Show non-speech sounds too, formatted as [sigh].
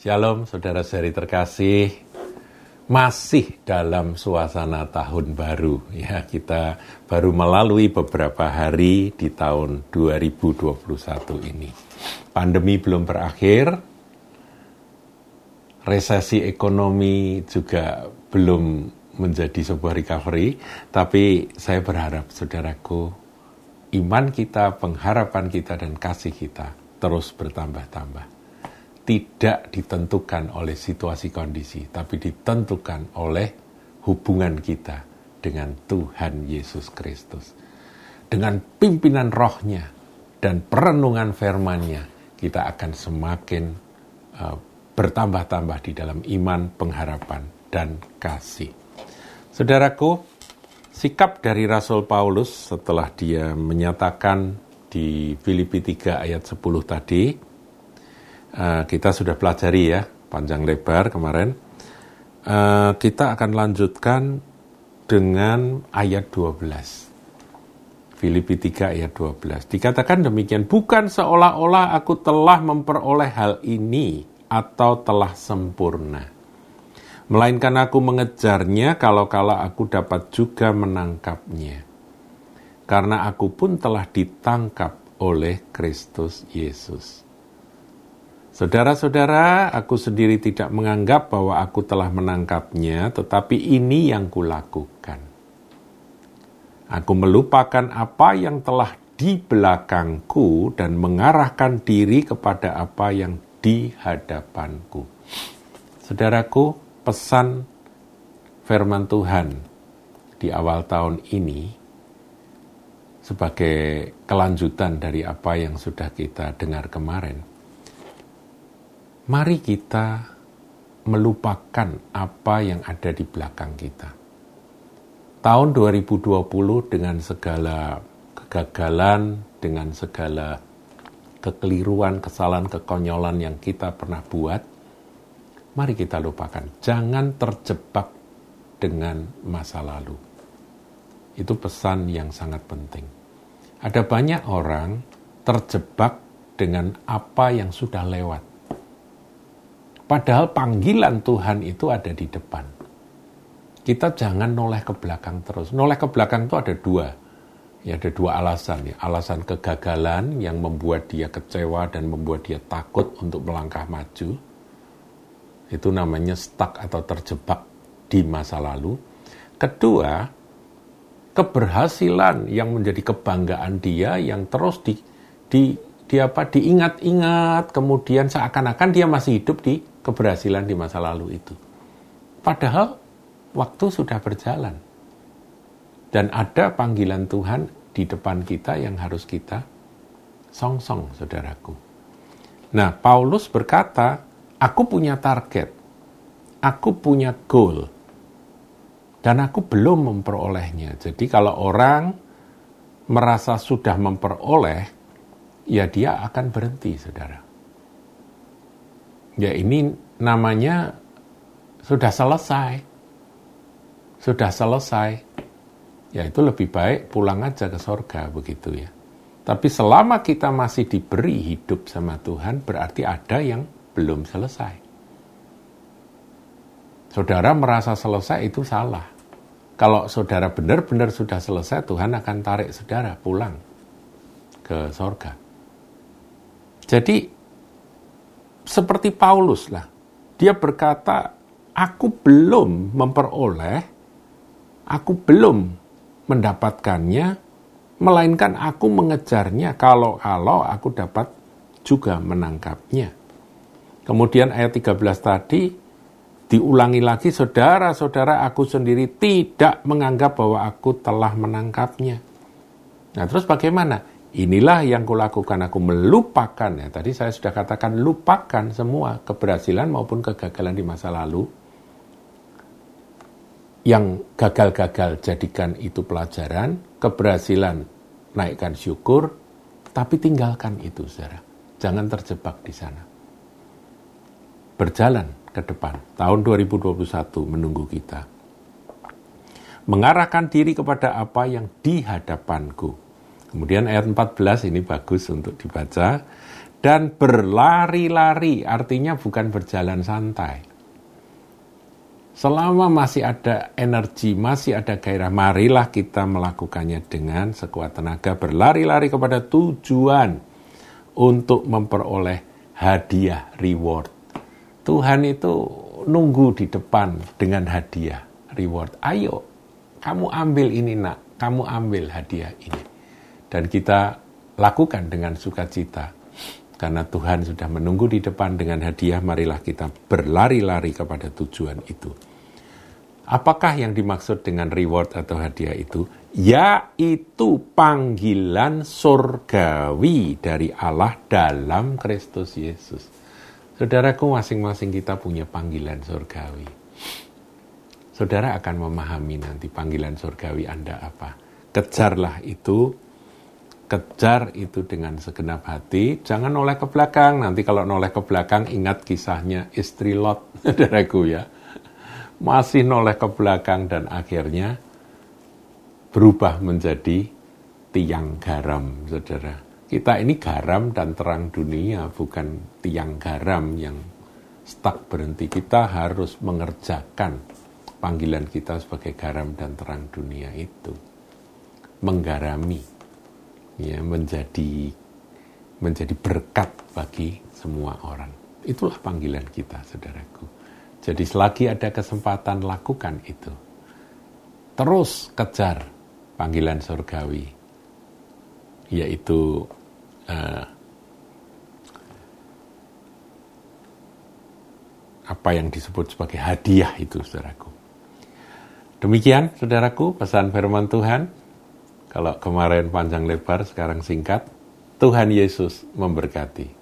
Shalom saudara-saudari terkasih. Masih dalam suasana tahun baru ya. Kita baru melalui beberapa hari di tahun 2021 ini. Pandemi belum berakhir. Resesi ekonomi juga belum menjadi sebuah recovery, tapi saya berharap saudaraku iman kita, pengharapan kita dan kasih kita terus bertambah-tambah tidak ditentukan oleh situasi kondisi, tapi ditentukan oleh hubungan kita dengan Tuhan Yesus Kristus. Dengan pimpinan rohnya dan perenungan firman-Nya, kita akan semakin uh, bertambah-tambah di dalam iman, pengharapan, dan kasih. Saudaraku, sikap dari Rasul Paulus setelah dia menyatakan di Filipi 3 ayat 10 tadi, uh, kita sudah pelajari ya panjang lebar kemarin. Uh, kita akan lanjutkan dengan ayat 12. Filipi 3 ayat 12. Dikatakan demikian, bukan seolah-olah aku telah memperoleh hal ini atau telah sempurna. Melainkan aku mengejarnya kalau-kalau aku dapat juga menangkapnya. Karena aku pun telah ditangkap oleh Kristus Yesus. Saudara-saudara, aku sendiri tidak menganggap bahwa aku telah menangkapnya, tetapi ini yang kulakukan. Aku melupakan apa yang telah di belakangku dan mengarahkan diri kepada apa yang di hadapanku. Saudaraku, pesan firman Tuhan di awal tahun ini sebagai kelanjutan dari apa yang sudah kita dengar kemarin mari kita melupakan apa yang ada di belakang kita. Tahun 2020 dengan segala kegagalan, dengan segala kekeliruan, kesalahan, kekonyolan yang kita pernah buat, mari kita lupakan. Jangan terjebak dengan masa lalu. Itu pesan yang sangat penting. Ada banyak orang terjebak dengan apa yang sudah lewat Padahal panggilan Tuhan itu ada di depan. Kita jangan noleh ke belakang terus. Noleh ke belakang itu ada dua. Ya ada dua alasan ya. Alasan kegagalan yang membuat dia kecewa dan membuat dia takut untuk melangkah maju. Itu namanya stuck atau terjebak di masa lalu. Kedua, keberhasilan yang menjadi kebanggaan dia yang terus di, di, di apa diingat-ingat kemudian seakan-akan dia masih hidup di keberhasilan di masa lalu itu. Padahal waktu sudah berjalan. Dan ada panggilan Tuhan di depan kita yang harus kita song-song, saudaraku. Nah, Paulus berkata, aku punya target, aku punya goal, dan aku belum memperolehnya. Jadi kalau orang merasa sudah memperoleh, ya dia akan berhenti, saudara. Ya ini namanya sudah selesai. Sudah selesai. Ya itu lebih baik pulang aja ke sorga begitu ya. Tapi selama kita masih diberi hidup sama Tuhan, berarti ada yang belum selesai. Saudara merasa selesai itu salah. Kalau saudara benar-benar sudah selesai, Tuhan akan tarik saudara pulang ke sorga. Jadi seperti Paulus lah. Dia berkata, aku belum memperoleh, aku belum mendapatkannya, melainkan aku mengejarnya kalau-kalau aku dapat juga menangkapnya. Kemudian ayat 13 tadi diulangi lagi, saudara-saudara aku sendiri tidak menganggap bahwa aku telah menangkapnya. Nah terus bagaimana? Inilah yang kulakukan, aku melupakan ya. Tadi saya sudah katakan lupakan semua keberhasilan maupun kegagalan di masa lalu. Yang gagal-gagal jadikan itu pelajaran, keberhasilan naikkan syukur, tapi tinggalkan itu saudara. Jangan terjebak di sana. Berjalan ke depan. Tahun 2021 menunggu kita. Mengarahkan diri kepada apa yang di hadapanku Kemudian ayat 14 ini bagus untuk dibaca. dan berlari-lari, artinya bukan berjalan santai. Selama masih ada energi, masih ada gairah, marilah kita melakukannya dengan sekuat tenaga, berlari-lari kepada tujuan untuk memperoleh hadiah, reward. Tuhan itu nunggu di depan dengan hadiah, reward. Ayo, kamu ambil ini nak, kamu ambil hadiah ini. Dan kita lakukan dengan sukacita karena Tuhan sudah menunggu di depan dengan hadiah, marilah kita berlari-lari kepada tujuan itu. Apakah yang dimaksud dengan reward atau hadiah itu? Yaitu panggilan surgawi dari Allah dalam Kristus Yesus. Saudaraku, masing-masing kita punya panggilan surgawi. Saudara akan memahami nanti panggilan surgawi Anda apa. Kejarlah itu kejar itu dengan segenap hati, jangan noleh ke belakang. Nanti kalau noleh ke belakang ingat kisahnya istri Lot, [laughs] saudaraku ya. Masih noleh ke belakang dan akhirnya berubah menjadi tiang garam, saudara. Kita ini garam dan terang dunia, bukan tiang garam yang stuck berhenti. Kita harus mengerjakan panggilan kita sebagai garam dan terang dunia itu. Menggarami ya menjadi menjadi berkat bagi semua orang. Itulah panggilan kita, saudaraku. Jadi selagi ada kesempatan lakukan itu. Terus kejar panggilan surgawi, yaitu uh, apa yang disebut sebagai hadiah itu, saudaraku. Demikian, saudaraku, pesan firman Tuhan. Kalau kemarin panjang lebar, sekarang singkat. Tuhan Yesus memberkati.